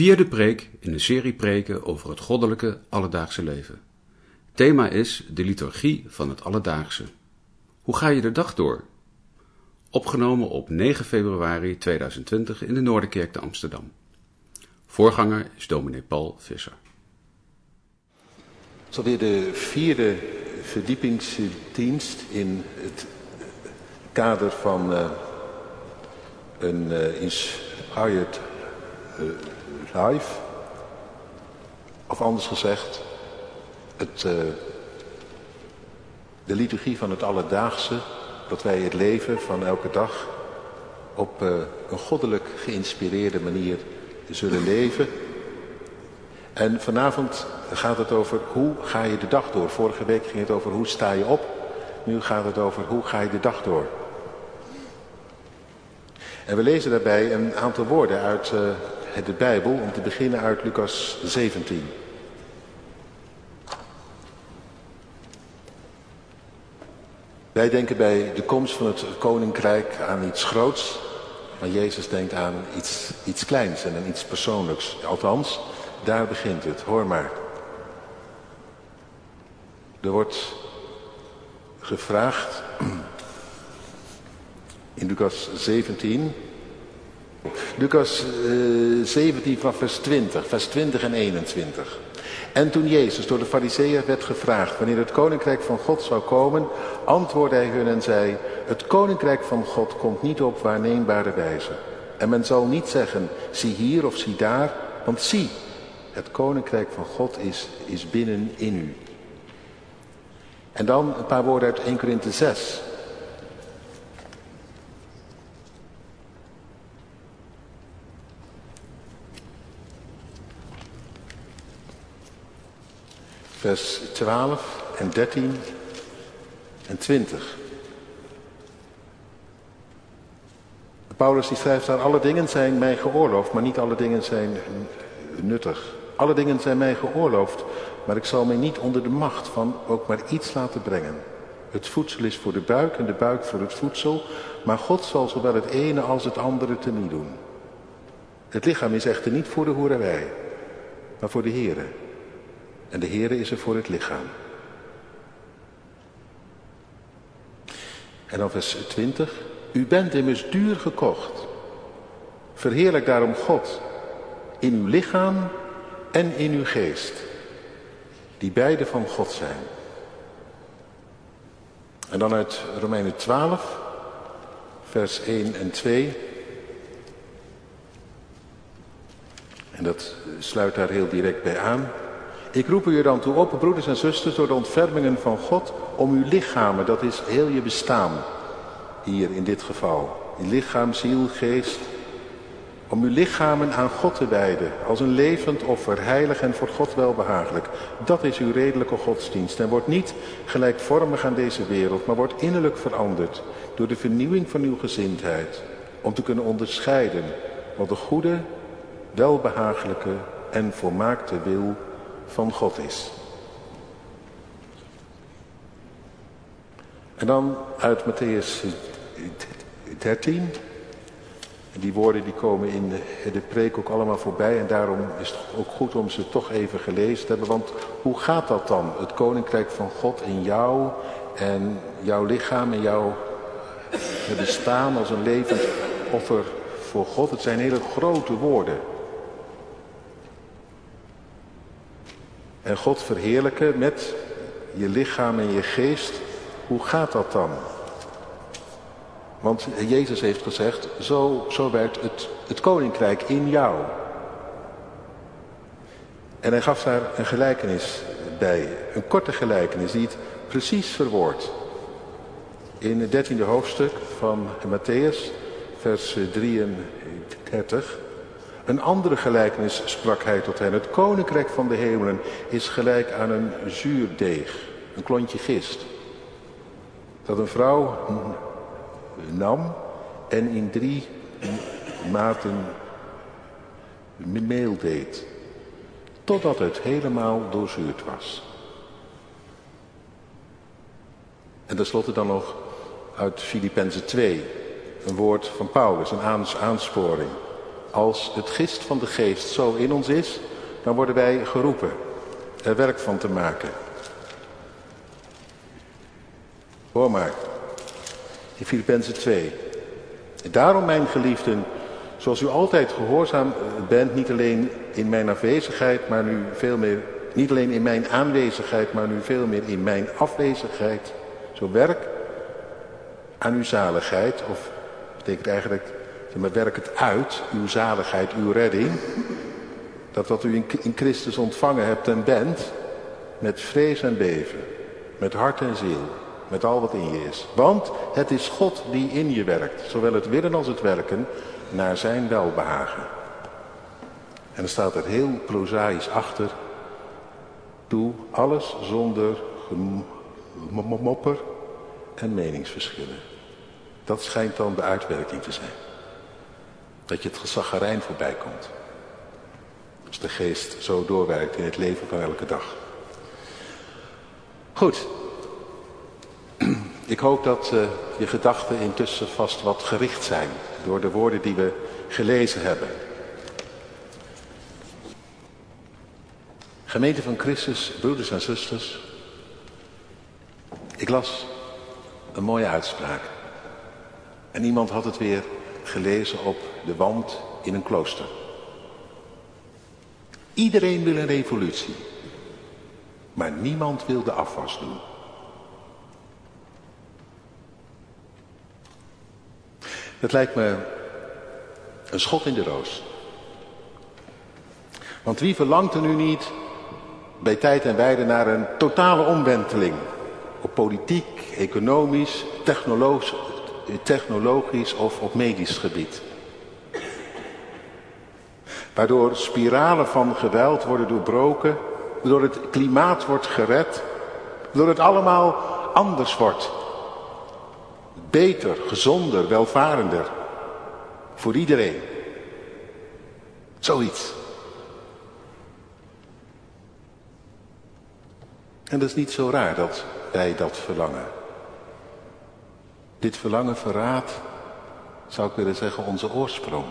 Vierde preek in een serie preken over het goddelijke alledaagse leven. Thema is de liturgie van het alledaagse. Hoe ga je de dag door? Opgenomen op 9 februari 2020 in de Noorderkerk te Amsterdam. Voorganger is dominee Paul Visser. Het is alweer de vierde verdiepingsdienst in het kader van uh, een uh, inspired life. Of anders gezegd, het, de liturgie van het alledaagse, dat wij het leven van elke dag op een goddelijk geïnspireerde manier zullen leven. En vanavond gaat het over hoe ga je de dag door. Vorige week ging het over hoe sta je op. Nu gaat het over hoe ga je de dag door. En we lezen daarbij een aantal woorden uit uh, de Bijbel, om te beginnen uit Lucas 17. Wij denken bij de komst van het koninkrijk aan iets groots, maar Jezus denkt aan iets, iets kleins en aan iets persoonlijks. Althans, daar begint het. Hoor maar. Er wordt gevraagd in Lucas 17. Lucas uh, 17 van vers 20, vers 20 en 21. En toen Jezus door de fariseeën werd gevraagd wanneer het koninkrijk van God zou komen, antwoordde hij hun en zei, het koninkrijk van God komt niet op waarneembare wijze. En men zal niet zeggen, zie hier of zie daar, want zie, het koninkrijk van God is, is binnen in u. En dan een paar woorden uit 1 Korinthe 6. Vers 12 en 13 en 20. Paulus die schrijft daar, alle dingen zijn mij geoorloofd, maar niet alle dingen zijn nuttig. Alle dingen zijn mij geoorloofd, maar ik zal mij niet onder de macht van ook maar iets laten brengen. Het voedsel is voor de buik en de buik voor het voedsel, maar God zal zowel het ene als het andere teniet doen. Het lichaam is echter niet voor de hoererij, maar voor de Here. En de Here is er voor het lichaam. En dan vers 20. U bent immers duur gekocht. Verheerlijk daarom God in uw lichaam en in uw geest, die beide van God zijn. En dan uit Romeinen 12, vers 1 en 2. En dat sluit daar heel direct bij aan. Ik roep u dan toe op, broeders en zusters, door de ontfermingen van God, om uw lichamen, dat is heel je bestaan, hier in dit geval. Je lichaam, ziel, geest, om uw lichamen aan God te wijden, als een levend offer, heilig en voor God welbehagelijk. Dat is uw redelijke godsdienst en wordt niet gelijkvormig aan deze wereld, maar wordt innerlijk veranderd door de vernieuwing van uw gezindheid, om te kunnen onderscheiden wat de goede, welbehagelijke en volmaakte wil van God is. En dan uit Matthäus 13. En die woorden die komen in de, de preek ook allemaal voorbij. En daarom is het ook goed om ze toch even gelezen te hebben. Want hoe gaat dat dan? Het koninkrijk van God in jou en jouw lichaam en jouw bestaan als een levend offer voor God. Het zijn hele grote woorden. En God verheerlijken met je lichaam en je geest. Hoe gaat dat dan? Want Jezus heeft gezegd, zo, zo werd het, het koninkrijk in jou. En hij gaf daar een gelijkenis bij, een korte gelijkenis die het precies verwoordt. In het dertiende hoofdstuk van Matthäus, vers 33. Een andere gelijkenis sprak hij tot hen. Het koninkrijk van de hemelen is gelijk aan een zuurdeeg, een klontje gist. Dat een vrouw nam en in drie maten meel deed. Totdat het helemaal doorzuurd was. En tenslotte dan nog uit Filippenzen 2. Een woord van Paulus, een aansporing. Als het gist van de geest zo in ons is, dan worden wij geroepen er werk van te maken. Hoor maar, in Filippenzen 2. Daarom, mijn geliefden, zoals u altijd gehoorzaam bent, niet alleen in mijn afwezigheid, maar nu veel meer, niet alleen in mijn aanwezigheid, maar nu veel meer in mijn afwezigheid. Zo werk aan uw zaligheid, of betekent eigenlijk, maar werk het uit, uw zaligheid, uw redding. Dat wat u in Christus ontvangen hebt en bent, met vrees en beven, met hart en ziel, met al wat in je is. Want het is God die in je werkt, zowel het willen als het werken, naar zijn welbehagen. En er staat er heel prozaïs achter, doe alles zonder gemopper en meningsverschillen. Dat schijnt dan de uitwerking te zijn. Dat je het gezaggerijn voorbij komt. Als de geest zo doorwerkt in het leven van elke dag. Goed. Ik hoop dat uh, je gedachten intussen vast wat gericht zijn door de woorden die we gelezen hebben. Gemeente van Christus, broeders en zusters. Ik las een mooie uitspraak. En iemand had het weer gelezen op de wand in een klooster. Iedereen wil een revolutie. Maar niemand wil de afwas doen. Dat lijkt me een schot in de roos. Want wie verlangt er nu niet bij tijd en wijde naar een totale omwenteling op politiek, economisch, technologisch, technologisch of op medisch gebied. Waardoor spiralen van geweld worden doorbroken, waardoor het klimaat wordt gered, waardoor het allemaal anders wordt. Beter, gezonder, welvarender. Voor iedereen. Zoiets. En dat is niet zo raar dat wij dat verlangen. Dit verlangen verraadt, zou ik willen zeggen, onze oorsprong.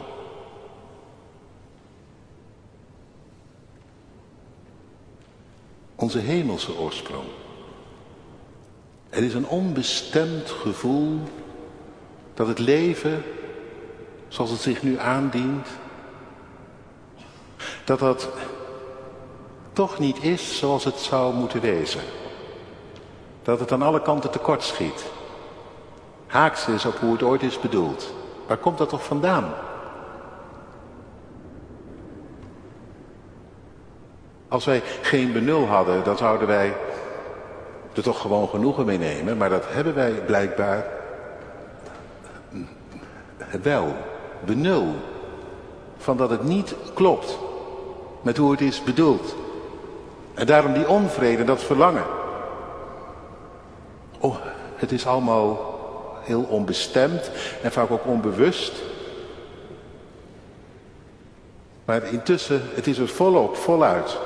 Onze hemelse oorsprong. Er is een onbestemd gevoel dat het leven, zoals het zich nu aandient, dat dat toch niet is zoals het zou moeten wezen. Dat het aan alle kanten tekort schiet. Haaks is op hoe het ooit is bedoeld. Waar komt dat toch vandaan? Als wij geen benul hadden, dan zouden wij er toch gewoon genoegen mee nemen. Maar dat hebben wij blijkbaar wel. Benul. Van dat het niet klopt met hoe het is bedoeld. En daarom die onvrede, dat verlangen. Oh, het is allemaal heel onbestemd en vaak ook onbewust. Maar intussen, het is er volop, voluit.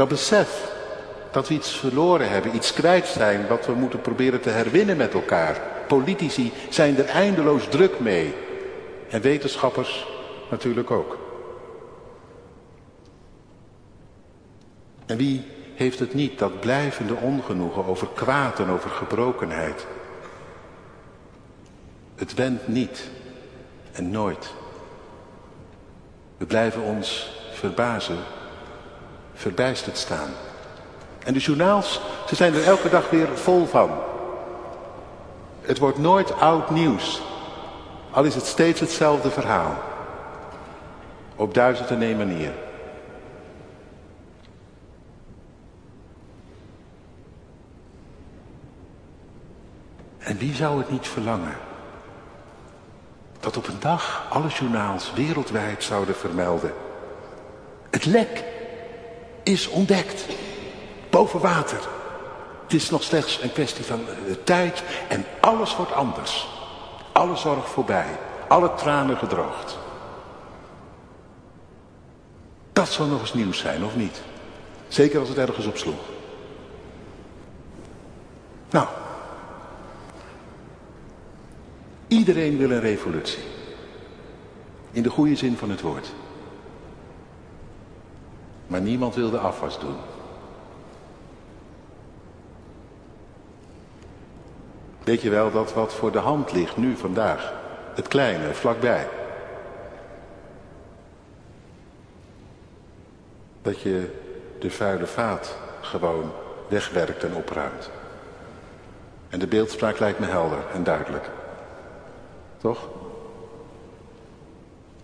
Dat besef dat we iets verloren hebben, iets kwijt zijn, wat we moeten proberen te herwinnen met elkaar. Politici zijn er eindeloos druk mee. En wetenschappers natuurlijk ook. En wie heeft het niet, dat blijvende ongenoegen over kwaad en over gebrokenheid? Het wendt niet en nooit. We blijven ons verbazen, verbijsterd staan. En de journaals, ze zijn er elke dag weer vol van. Het wordt nooit oud nieuws. Al is het steeds hetzelfde verhaal. Op duizend en één manier. En wie zou het niet verlangen? Dat op een dag alle journaals wereldwijd zouden vermelden. Het lek is ontdekt. Boven water. Het is nog slechts een kwestie van de eh, tijd en alles wordt anders. Alle zorg voorbij. Alle tranen gedroogd. Dat zou nog eens nieuws zijn, of niet? Zeker als het ergens op sloeg. Nou, Iedereen wil een revolutie. In de goede zin van het woord. Maar niemand wilde afwas doen. Weet je wel dat wat voor de hand ligt nu vandaag, het kleine, vlakbij. Dat je de vuile vaat gewoon wegwerkt en opruimt. En de beeldspraak lijkt me helder en duidelijk. Toch?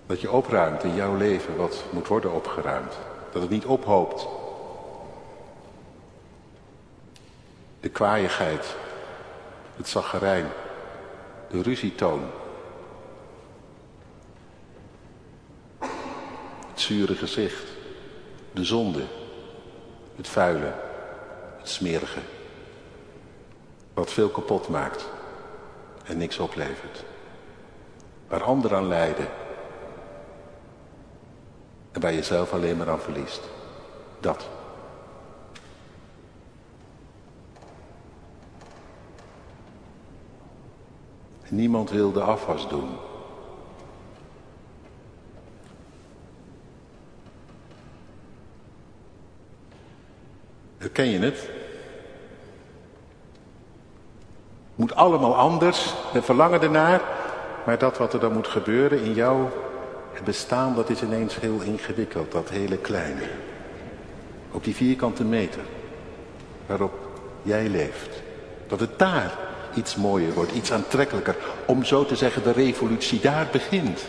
Dat je opruimt in jouw leven wat moet worden opgeruimd. Dat het niet ophoopt. De kwaaiigheid, het zaggerijn, de ruzietoon. Het zure gezicht, de zonde, het vuile, het smerige. Wat veel kapot maakt en niks oplevert. Waar anderen aan lijden en waar je zelf alleen maar aan verliest. Dat. Niemand wil de afwas doen. Herken je het? Moet allemaal anders, we verlangen ernaar, maar dat wat er dan moet gebeuren in jouw bestaan, dat is ineens heel ingewikkeld, dat hele kleine. Op die vierkante meter waarop jij leeft. Dat het daar iets mooier wordt, iets aantrekkelijker. Om zo te zeggen, de revolutie daar begint.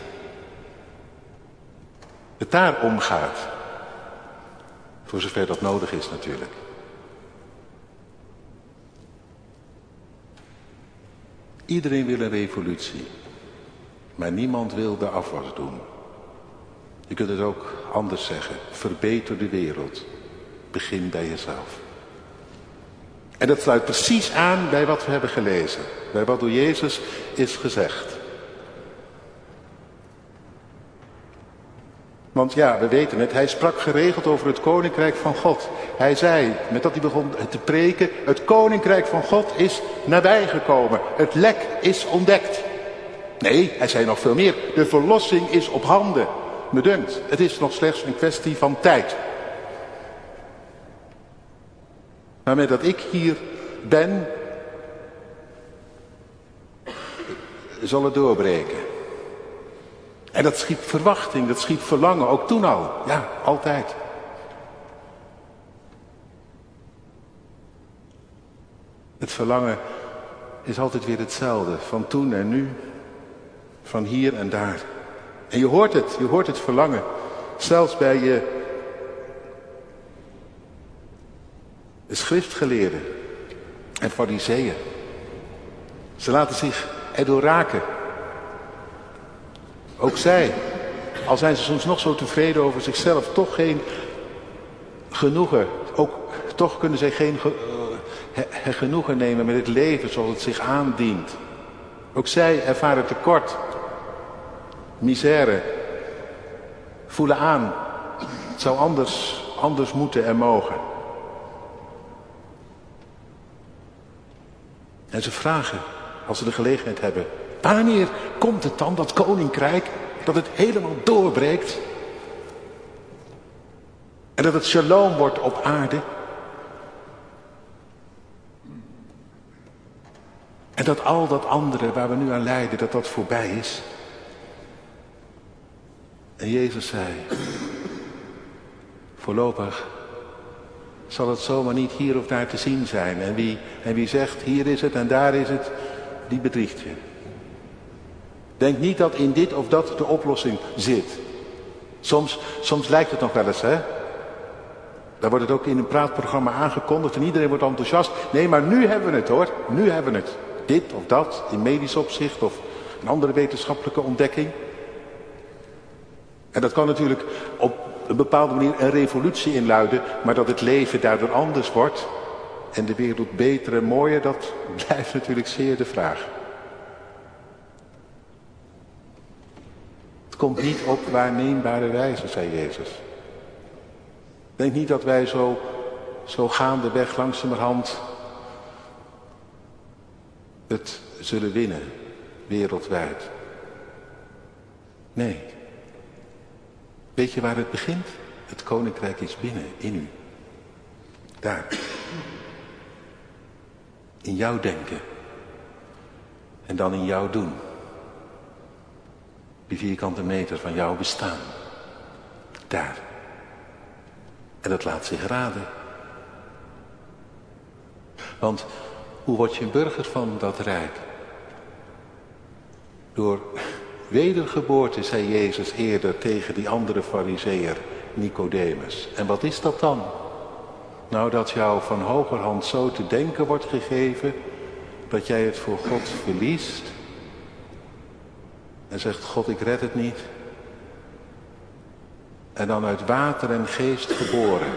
Het daar omgaat. Voor zover dat nodig is natuurlijk. Iedereen wil een revolutie. Maar niemand wil de afwas doen. Je kunt het ook anders zeggen. Verbeter de wereld. Begin bij jezelf. En dat sluit precies aan bij wat we hebben gelezen. Bij wat door Jezus is gezegd. Want ja, we weten het, hij sprak geregeld over het koninkrijk van God. Hij zei, met dat hij begon te preken, het koninkrijk van God is nabijgekomen. Het lek is ontdekt. Nee, hij zei nog veel meer, de verlossing is op handen. Me dunkt, het is nog slechts een kwestie van tijd. Maar met dat ik hier ben, zal het doorbreken. En dat schiep verwachting, dat schiep verlangen, ook toen al. Ja, altijd. Het verlangen is altijd weer hetzelfde, van toen en nu, van hier en daar. En je hoort het, je hoort het verlangen. Zelfs bij je schriftgeleerden en fariseeën. Ze laten zich erdoor raken. Ook zij, al zijn ze soms nog zo tevreden over zichzelf, toch geen genoegen. Ook toch kunnen zij geen uh, genoegen nemen met het leven zoals het zich aandient. Ook zij ervaren tekort, misère, voelen aan. Het zou anders, anders moeten en mogen. En ze vragen, als ze de gelegenheid hebben, wanneer komt het dan, dat koninkrijk, dat het helemaal doorbreekt? En dat het shalom wordt op aarde? En dat al dat andere waar we nu aan lijden, dat dat voorbij is? En Jezus zei, voorlopig zal het zomaar niet hier of daar te zien zijn. En wie, en wie zegt hier is het en daar is het, die bedriegt je. Denk niet dat in dit of dat de oplossing zit. Soms, soms lijkt het nog wel eens, hè? Daar wordt het ook in een praatprogramma aangekondigd en iedereen wordt enthousiast. Nee, maar nu hebben we het hoor. Nu hebben we het. Dit of dat, in medisch opzicht of een andere wetenschappelijke ontdekking. En dat kan natuurlijk op een bepaalde manier een revolutie inluiden, maar dat het leven daardoor anders wordt en de wereld beter en mooier, dat blijft natuurlijk zeer de vraag. Het komt niet op waarneembare wijze, zei Jezus. Denk niet dat wij zo, zo gaandeweg langzamerhand het zullen winnen, wereldwijd. Nee. Weet je waar het begint? Het koninkrijk is binnen, in u. Daar. In jouw denken. En dan in jouw doen. Die vierkante meter van jouw bestaan. Daar. En dat laat zich raden. Want hoe word je burger van dat rijk? Door wedergeboorte, zei Jezus eerder tegen die andere fariseer, Nicodemus. En wat is dat dan? Nou, dat jou van hogerhand zo te denken wordt gegeven, dat jij het voor God verliest. En zegt, God, ik red het niet. En dan uit water en geest geboren.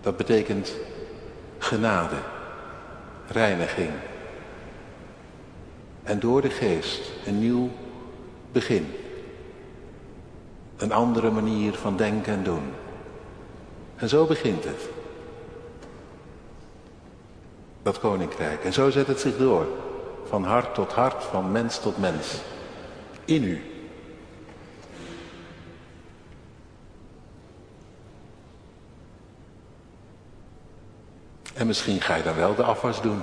Dat betekent genade, reiniging. En door de geest een nieuw begin. Een andere manier van denken en doen. En zo begint het. Dat koninkrijk. En zo zet het zich door. Van hart tot hart, van mens tot mens. In u. En misschien ga je dan wel de afwas doen.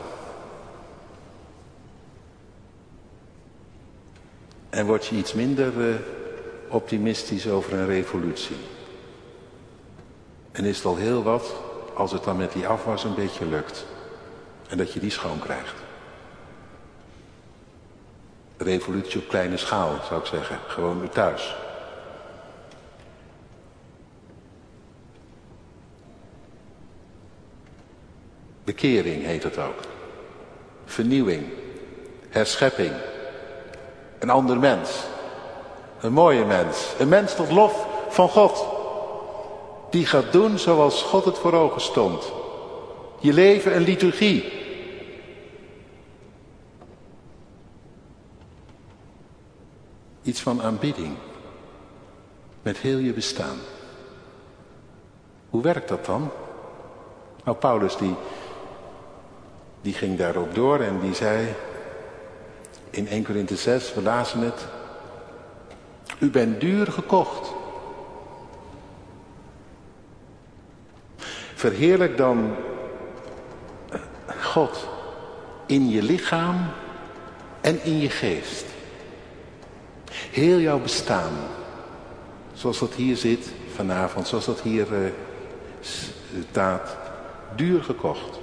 En word je iets minder uh, optimistisch over een revolutie. En is het al heel wat als het dan met die afwas een beetje lukt. En dat je die schoon krijgt. Revolutie op kleine schaal, zou ik zeggen. Gewoon thuis. Bekering heet het ook. Vernieuwing. Herschepping. Een ander mens. Een mooie mens. Een mens tot lof van God. Die gaat doen zoals God het voor ogen stond. Je leven een liturgie. Iets van aanbidding. Met heel je bestaan. Hoe werkt dat dan? Nou, Paulus die, die ging daarop door en die zei in 1 Korinthe 6, we lazen het. U bent duur gekocht. Verheerlijk dan God in je lichaam en in je geest. Heel jouw bestaan. Zoals dat hier zit vanavond, zoals dat hier uh, staat. Duur gekocht.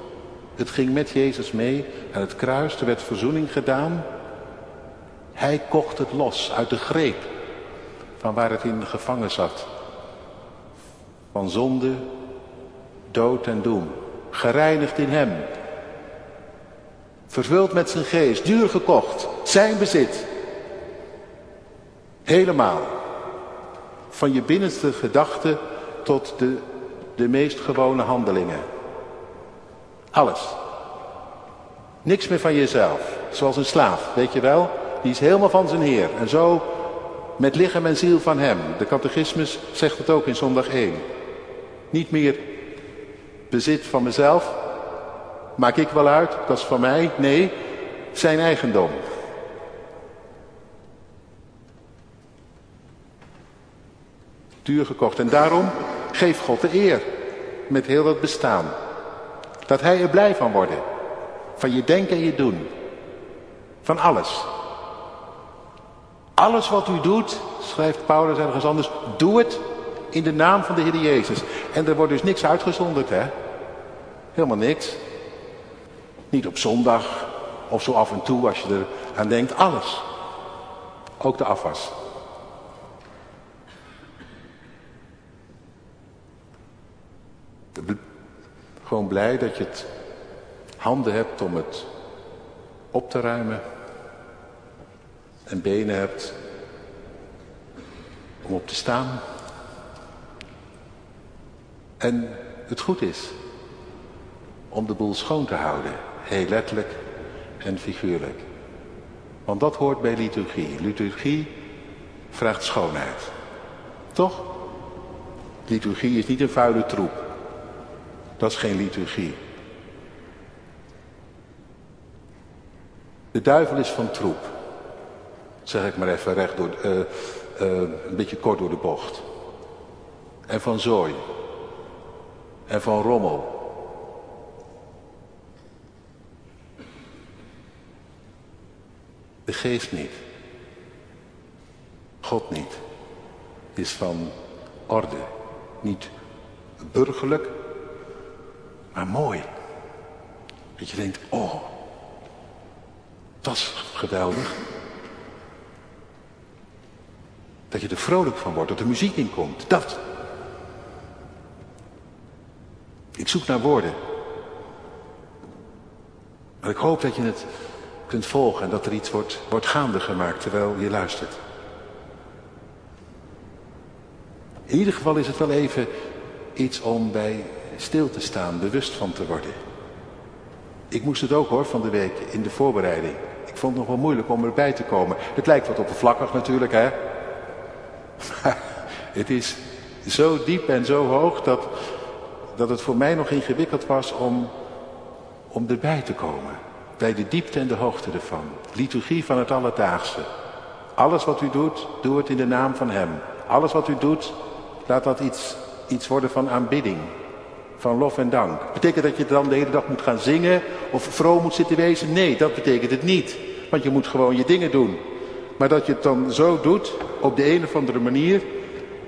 Het ging met Jezus mee aan het kruis. Er werd verzoening gedaan. Hij kocht het los uit de greep van waar het in gevangen zat. Van zonde, dood en doem. Gereinigd in hem. Vervuld met zijn geest, duur gekocht, zijn bezit. Helemaal. Van je binnenste gedachten tot de, de meest gewone handelingen. Alles. Niks meer van jezelf. Zoals een slaaf, weet je wel? Die is helemaal van zijn Heer. En zo met lichaam en ziel van hem. De catechismus zegt het ook in zondag 1. Niet meer bezit van mezelf. Maak ik wel uit, dat is van mij. Nee, zijn eigendom. Duur gekocht. En daarom geef God de eer. Met heel dat bestaan. Dat hij er blij van wordt. Van je denken en je doen. Van alles. Alles wat u doet, schrijft Paulus ergens anders, doe het in de naam van de Heer Jezus. En er wordt dus niks uitgezonderd, hè? Helemaal niks. Niet op zondag of zo af en toe als je er aan denkt. Alles. Ook de afwas. Gewoon blij dat je het handen hebt om het op te ruimen en benen hebt om op te staan. En het goed is om de boel schoon te houden, heel letterlijk en figuurlijk. Want dat hoort bij liturgie. Liturgie vraagt schoonheid. Toch? Liturgie is niet een vuile troep. Dat is geen liturgie. De duivel is van troep zeg ik maar even recht door. Uh, een beetje kort door de bocht. En van zooi. En van rommel. De geest niet. God niet. Is van orde. Niet burgerlijk, maar mooi. Dat je denkt, oh, dat is geweldig. Dat je er vrolijk van wordt, dat er muziek in komt. Dat. Ik zoek naar woorden. Maar ik hoop dat je het kunt volgen en dat er iets wordt, wordt gaande gemaakt terwijl je luistert. In ieder geval is het wel even iets om bij stil te staan, bewust van te worden. Ik moest het ook hoor van de week in de voorbereiding. Ik vond het nog wel moeilijk om erbij te komen. Het lijkt wat oppervlakkig natuurlijk hè. Het is zo diep en zo hoog dat, dat het voor mij nog ingewikkeld was om, om erbij te komen. Bij de diepte en de hoogte ervan. Liturgie van het alledaagse. Alles wat u doet, doe het in de naam van Hem. Alles wat u doet, laat dat iets, iets worden van aanbidding. Van lof en dank. Betekent dat je dan de hele dag moet gaan zingen of vroom moet zitten wezen? Nee, dat betekent het niet. Want je moet gewoon je dingen doen. Maar dat je het dan zo doet, op de een of andere manier,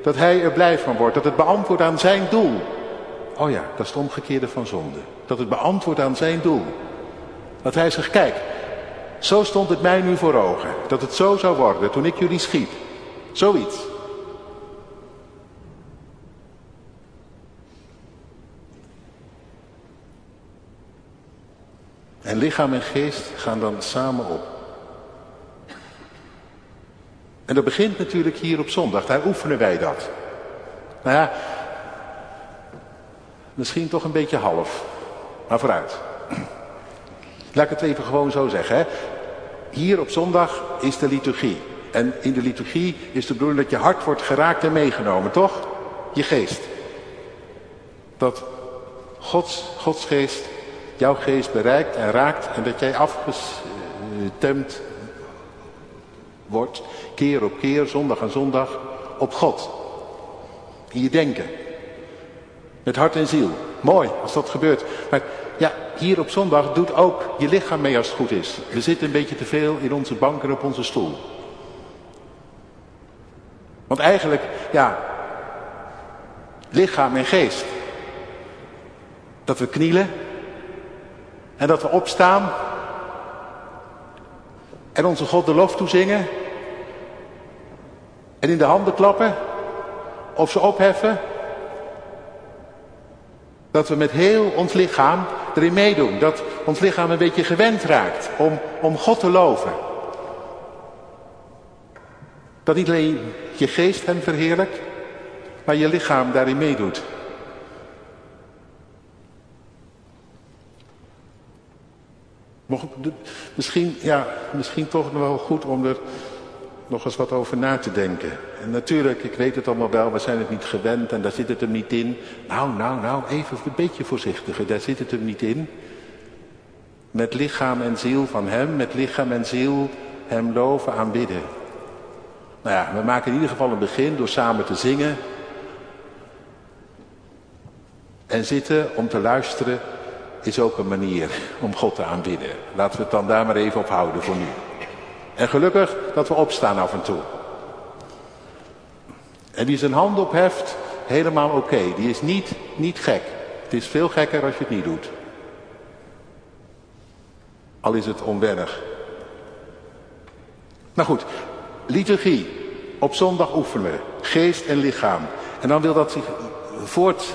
dat hij er blij van wordt. Dat het beantwoordt aan zijn doel. Oh ja, dat is het omgekeerde van zonde. Dat het beantwoordt aan zijn doel. Dat hij zegt, kijk, zo stond het mij nu voor ogen. Dat het zo zou worden toen ik jullie schiep. Zoiets. En lichaam en geest gaan dan samen op. En dat begint natuurlijk hier op zondag. Daar oefenen wij dat. Nou ja, misschien toch een beetje half. Maar vooruit. Laat ik het even gewoon zo zeggen. Hè. Hier op zondag is de liturgie. En in de liturgie is de bedoeling dat je hart wordt geraakt en meegenomen, toch? Je geest. Dat Gods, Gods geest jouw geest bereikt en raakt en dat jij afgestemd wordt, keer op keer, zondag aan zondag, op God. In je denken. Met hart en ziel. Mooi als dat gebeurt. Maar ja, hier op zondag doet ook je lichaam mee als het goed is. We zitten een beetje te veel in onze bank en op onze stoel. Want eigenlijk, ja, lichaam en geest. Dat we knielen, en dat we opstaan en onze God de lof toezingen. En in de handen klappen of ze opheffen. Dat we met heel ons lichaam erin meedoen. Dat ons lichaam een beetje gewend raakt om, om God te loven. Dat niet alleen je geest hem verheerlijkt, maar je lichaam daarin meedoet. Misschien, ja, misschien toch nog wel goed om er nog eens wat over na te denken. En natuurlijk, ik weet het allemaal wel, we zijn het niet gewend en daar zit het hem niet in. Nou, nou, nou, even een beetje voorzichtiger, daar zit het hem niet in. Met lichaam en ziel van hem, met lichaam en ziel hem loven, aanbidden. Nou ja, we maken in ieder geval een begin door samen te zingen. En zitten om te luisteren is ook een manier om God te aanbidden. Laten we het dan daar maar even op houden voor nu. En gelukkig dat we opstaan af en toe. En die zijn hand opheft, helemaal oké. Die is niet, niet gek. Het is veel gekker als je het niet doet. Al is het onwennig. Nou goed, liturgie. Op zondag oefenen we. Geest en lichaam. En dan wil dat zich voort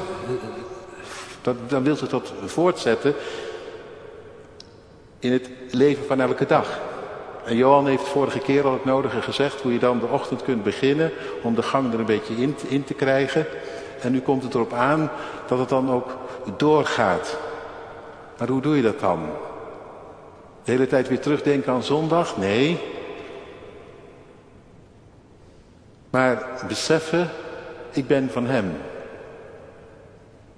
dat, dan wil ze dat voortzetten in het leven van elke dag. En Johan heeft vorige keer al het nodige gezegd hoe je dan de ochtend kunt beginnen om de gang er een beetje in, in te krijgen. En nu komt het erop aan dat het dan ook doorgaat. Maar hoe doe je dat dan? De hele tijd weer terugdenken aan zondag? Nee. Maar beseffen, ik ben van Hem.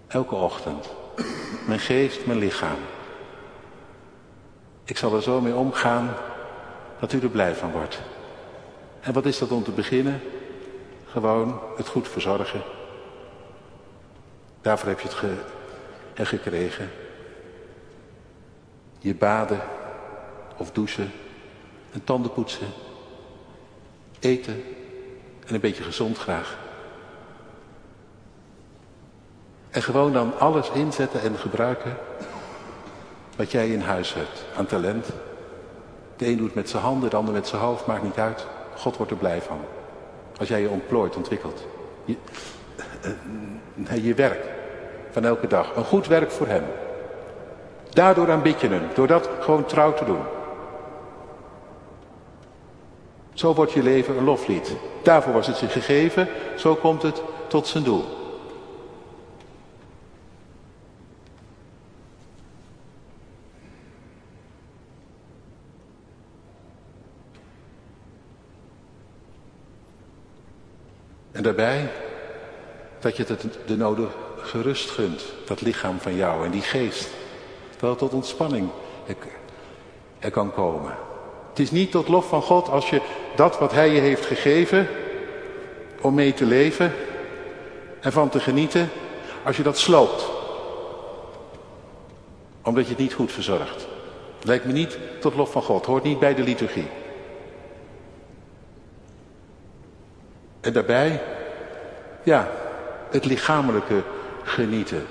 Elke ochtend. Mijn geest, mijn lichaam. Ik zal er zo mee omgaan dat u er blij van wordt. En wat is dat om te beginnen? Gewoon het goed verzorgen. Daarvoor heb je het ge gekregen. Je baden of douchen, en tanden poetsen, eten en een beetje gezond graag. En gewoon dan alles inzetten en gebruiken wat jij in huis hebt aan talent. De een doet met zijn handen, de ander met zijn hoofd, maakt niet uit. God wordt er blij van. Als jij je ontplooit, ontwikkelt. Je, uh, je werk van elke dag. Een goed werk voor hem. Daardoor aanbid je hem. Door dat gewoon trouw te doen. Zo wordt je leven een loflied. Daarvoor was het je gegeven. Zo komt het tot zijn doel. Daarbij dat je het de nodige gerust gunt, dat lichaam van jou en die geest. Dat het tot ontspanning er kan komen. Het is niet tot lof van God als je dat wat Hij je heeft gegeven, om mee te leven en van te genieten, als je dat sloopt. Omdat je het niet goed verzorgt. Lijkt me niet tot lof van God, hoort niet bij de liturgie. En daarbij, ja, het lichamelijke genieten.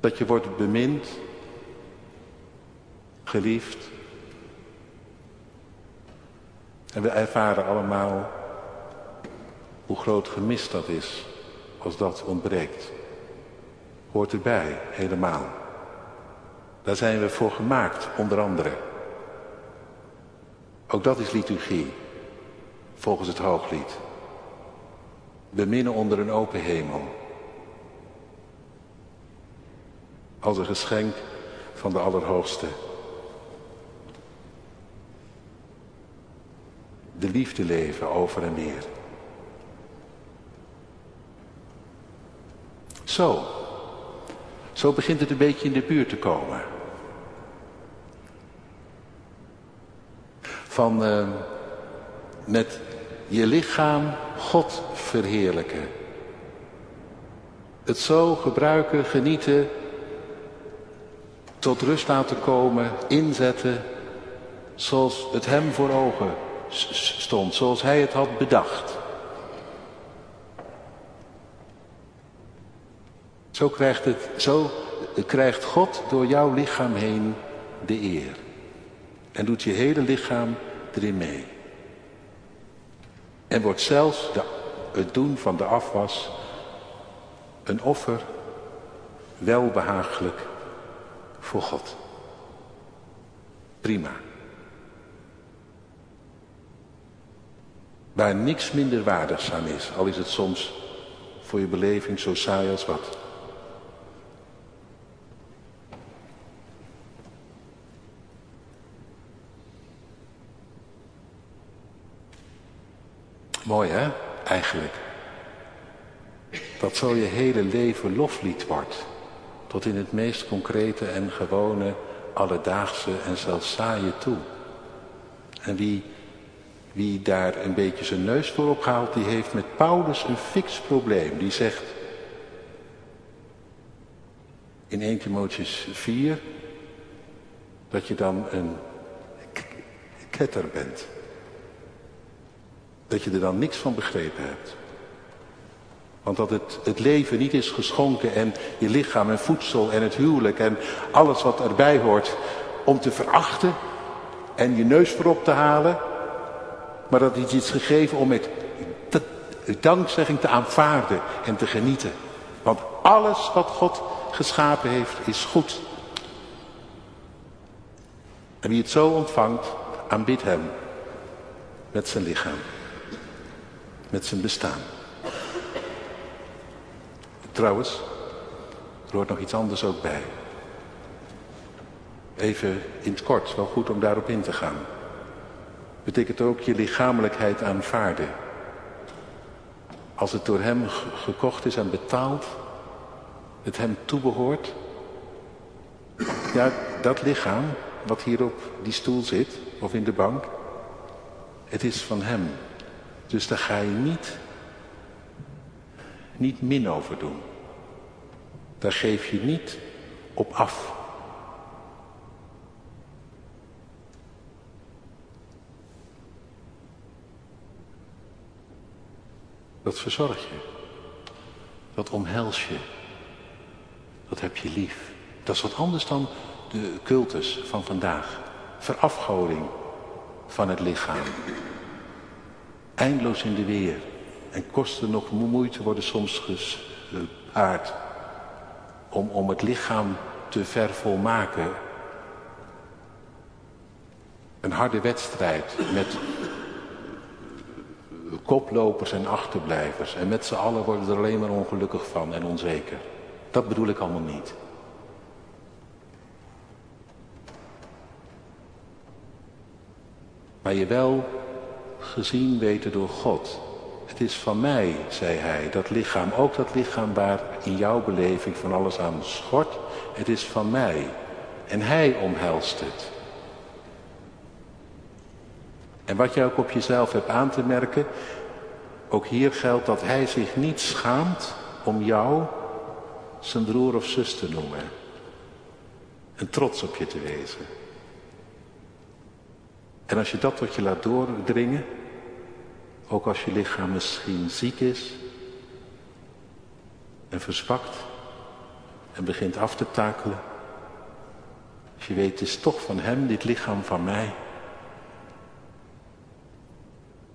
Dat je wordt bemind, geliefd. En we ervaren allemaal hoe groot gemist dat is als dat ontbreekt. Hoort erbij, helemaal. Daar zijn we voor gemaakt, onder andere. Ook dat is liturgie volgens het hooglied. Beminnen onder een open hemel. Als een geschenk van de Allerhoogste. De liefde leven over en weer. Zo. Zo begint het een beetje in de buurt te komen. Van uh, met je lichaam God verheerlijken. Het zo gebruiken, genieten, tot rust laten komen, inzetten, zoals het hem voor ogen stond, zoals hij het had bedacht. Zo krijgt, het, zo krijgt God door jouw lichaam heen de eer. En doet je hele lichaam erin mee. En wordt zelfs de, het doen van de afwas een offer welbehagelijk voor God. Prima. Waar niks minder waardigs aan is, al is het soms voor je beleving zo saai als wat. Mooi hè, eigenlijk. Dat zo je hele leven loflied wordt. Tot in het meest concrete en gewone, alledaagse en zelfs saaie toe. En wie, wie daar een beetje zijn neus voor ophaalt, die heeft met Paulus een fix probleem. Die zegt in 1 Timotheus 4 dat je dan een ketter bent dat je er dan niks van begrepen hebt. Want dat het, het leven niet is geschonken en je lichaam en voedsel en het huwelijk en alles wat erbij hoort om te verachten en je neus voorop te halen. Maar dat het iets gegeven om met dankzegging te aanvaarden en te genieten. Want alles wat God geschapen heeft is goed. En wie het zo ontvangt, aanbidt hem met zijn lichaam met zijn bestaan. Trouwens, er hoort nog iets anders ook bij. Even in het kort, wel goed om daarop in te gaan. Betekent ook je lichamelijkheid aanvaarden. Als het door hem gekocht is en betaald, het hem toebehoort. Ja, dat lichaam wat hier op die stoel zit, of in de bank, het is van hem. Dus daar ga je niet, niet min over doen. Daar geef je niet op af. Dat verzorg je. Dat omhels je. Dat heb je lief. Dat is wat anders dan de cultus van vandaag. Verafgoding van het lichaam. Eindeloos in de weer. En kosten nog moeite worden soms gespaard. Om, om het lichaam te vervolmaken. Een harde wedstrijd met koplopers en achterblijvers. En met z'n allen worden er alleen maar ongelukkig van en onzeker. Dat bedoel ik allemaal niet. Maar je wel gezien weten door God. Het is van mij, zei hij, dat lichaam, ook dat lichaam waar in jouw beleving van alles aan schort. Het is van mij. En hij omhelst het. En wat jij ook op jezelf hebt aan te merken, ook hier geldt dat hij zich niet schaamt om jou zijn broer of zus te noemen. En trots op je te wezen. En als je dat tot je laat doordringen, ook als je lichaam misschien ziek is en verzwakt en begint af te takelen, als je weet het is toch van hem, dit lichaam van mij,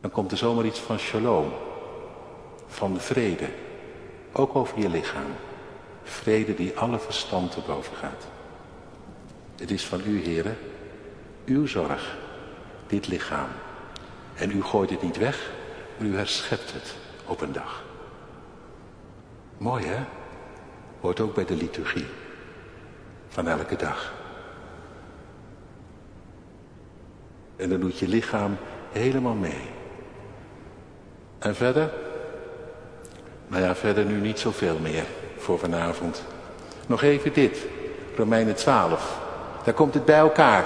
dan komt er zomaar iets van shalom, van vrede, ook over je lichaam. Vrede die alle verstand te boven gaat. Het is van u, heren, uw zorg, dit lichaam. En u gooit het niet weg, maar u herschept het op een dag. Mooi hè? Hoort ook bij de liturgie van elke dag. En dan doet je lichaam helemaal mee. En verder? Nou ja, verder nu niet zoveel meer voor vanavond. Nog even dit, Romeinen 12. Daar komt het bij elkaar.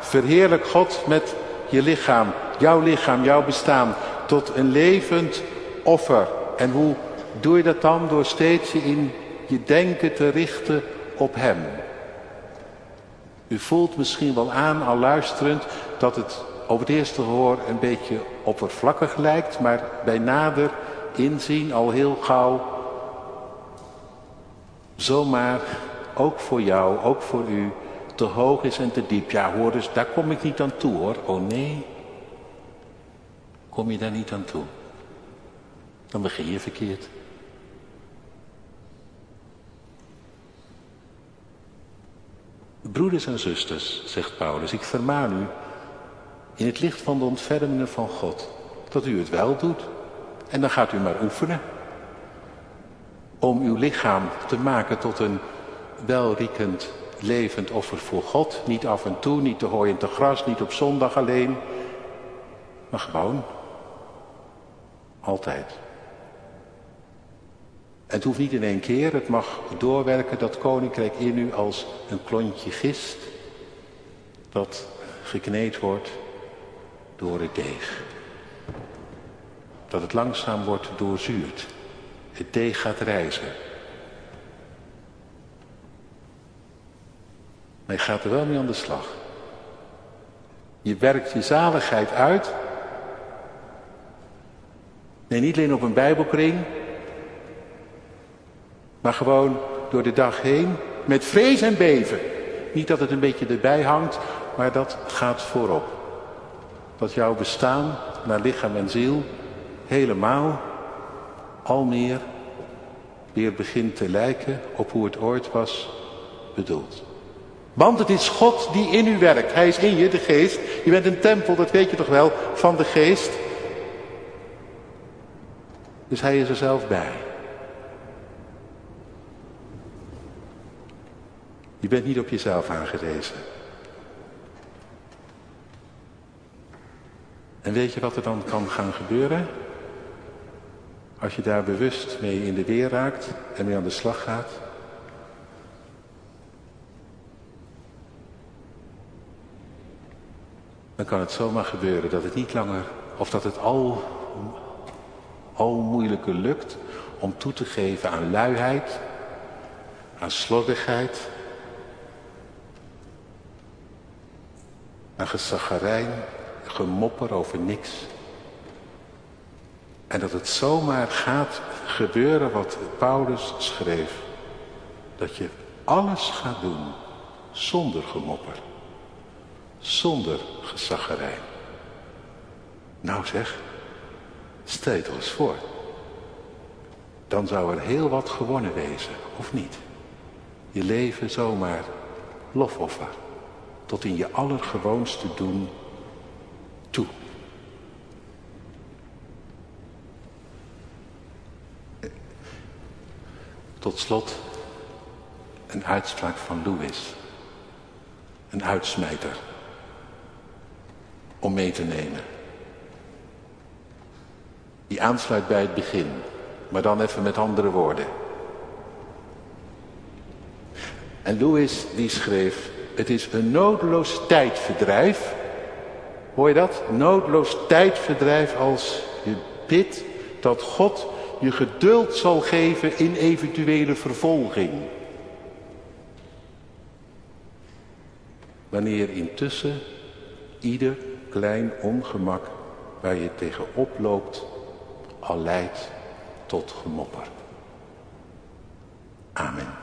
Verheerlijk God met je lichaam, jouw lichaam, jouw bestaan, tot een levend offer. En hoe doe je dat dan? Door steeds je in je denken te richten op Hem. U voelt misschien wel aan, al luisterend, dat het over het eerste gehoor een beetje oppervlakkig lijkt, maar bij nader inzien al heel gauw zomaar ook voor jou, ook voor u, te hoog is en te diep. Ja hoor dus, daar kom ik niet aan toe hoor. Oh nee, kom je daar niet aan toe. Dan begin je verkeerd. Broeders en zusters, zegt Paulus, ik vermaan u in het licht van de ontfermingen van God, dat u het wel doet. En dan gaat u maar oefenen om uw lichaam te maken tot een welriekend, levend offer voor God. Niet af en toe, niet te hooien te gras, niet op zondag alleen, maar gewoon. Altijd. Het hoeft niet in één keer, het mag doorwerken dat koninkrijk in u als een klontje gist dat gekneed wordt door het deeg. Dat het langzaam wordt doorzuurd. Het deeg gaat reizen. Maar je gaat er wel mee aan de slag. Je werkt je zaligheid uit. Nee, niet alleen op een bijbelkring. Maar gewoon door de dag heen. Met vrees en beven. Niet dat het een beetje erbij hangt. Maar dat gaat voorop. Dat jouw bestaan naar lichaam en ziel helemaal al meer weer begint te lijken op hoe het ooit was bedoeld. Want het is God die in u werkt. Hij is in je, de geest. Je bent een tempel, dat weet je toch wel, van de geest. Dus hij is er zelf bij. Je bent niet op jezelf aangewezen. En weet je wat er dan kan gaan gebeuren? Als je daar bewust mee in de weer raakt en mee aan de slag gaat. Dan kan het zomaar gebeuren dat het niet langer, of dat het al al moeilijker lukt om toe te geven aan luiheid, aan slordigheid, aan gezaggerijn, gemopper over niks. En dat het zomaar gaat gebeuren wat Paulus schreef. Dat je alles gaat doen zonder gemopper. Zonder gezaggerijn. Nou zeg, stel eens voor. Dan zou er heel wat gewonnen wezen, of niet? Je leven zomaar lofoffer. Tot in je allergewoonste doen toe. Tot slot een uitspraak van Louis. Een uitsmijter. Om mee te nemen. Die aansluit bij het begin. Maar dan even met andere woorden. En Louis die schreef, het is een noodloos tijdverdrijf. Hoor je dat? Noodloos tijdverdrijf als je bidt dat God je geduld zal geven in eventuele vervolging. Wanneer intussen ieder klein ongemak waar je tegenop loopt al leidt tot gemopper. Amen.